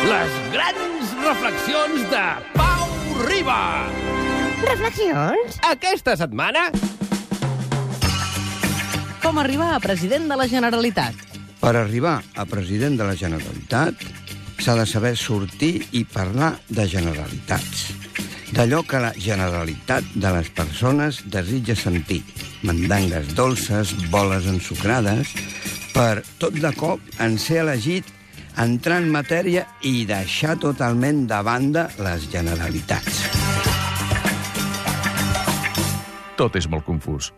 Les grans reflexions de Pau Riba. Reflexions? Aquesta setmana... Com arribar a president de la Generalitat? Per arribar a president de la Generalitat s'ha de saber sortir i parlar de generalitats. D'allò que la generalitat de les persones desitja sentir. Mandangues dolces, boles ensucrades, per tot de cop en ser elegit entrar en matèria i deixar totalment de banda les generalitats. Tot és molt confús.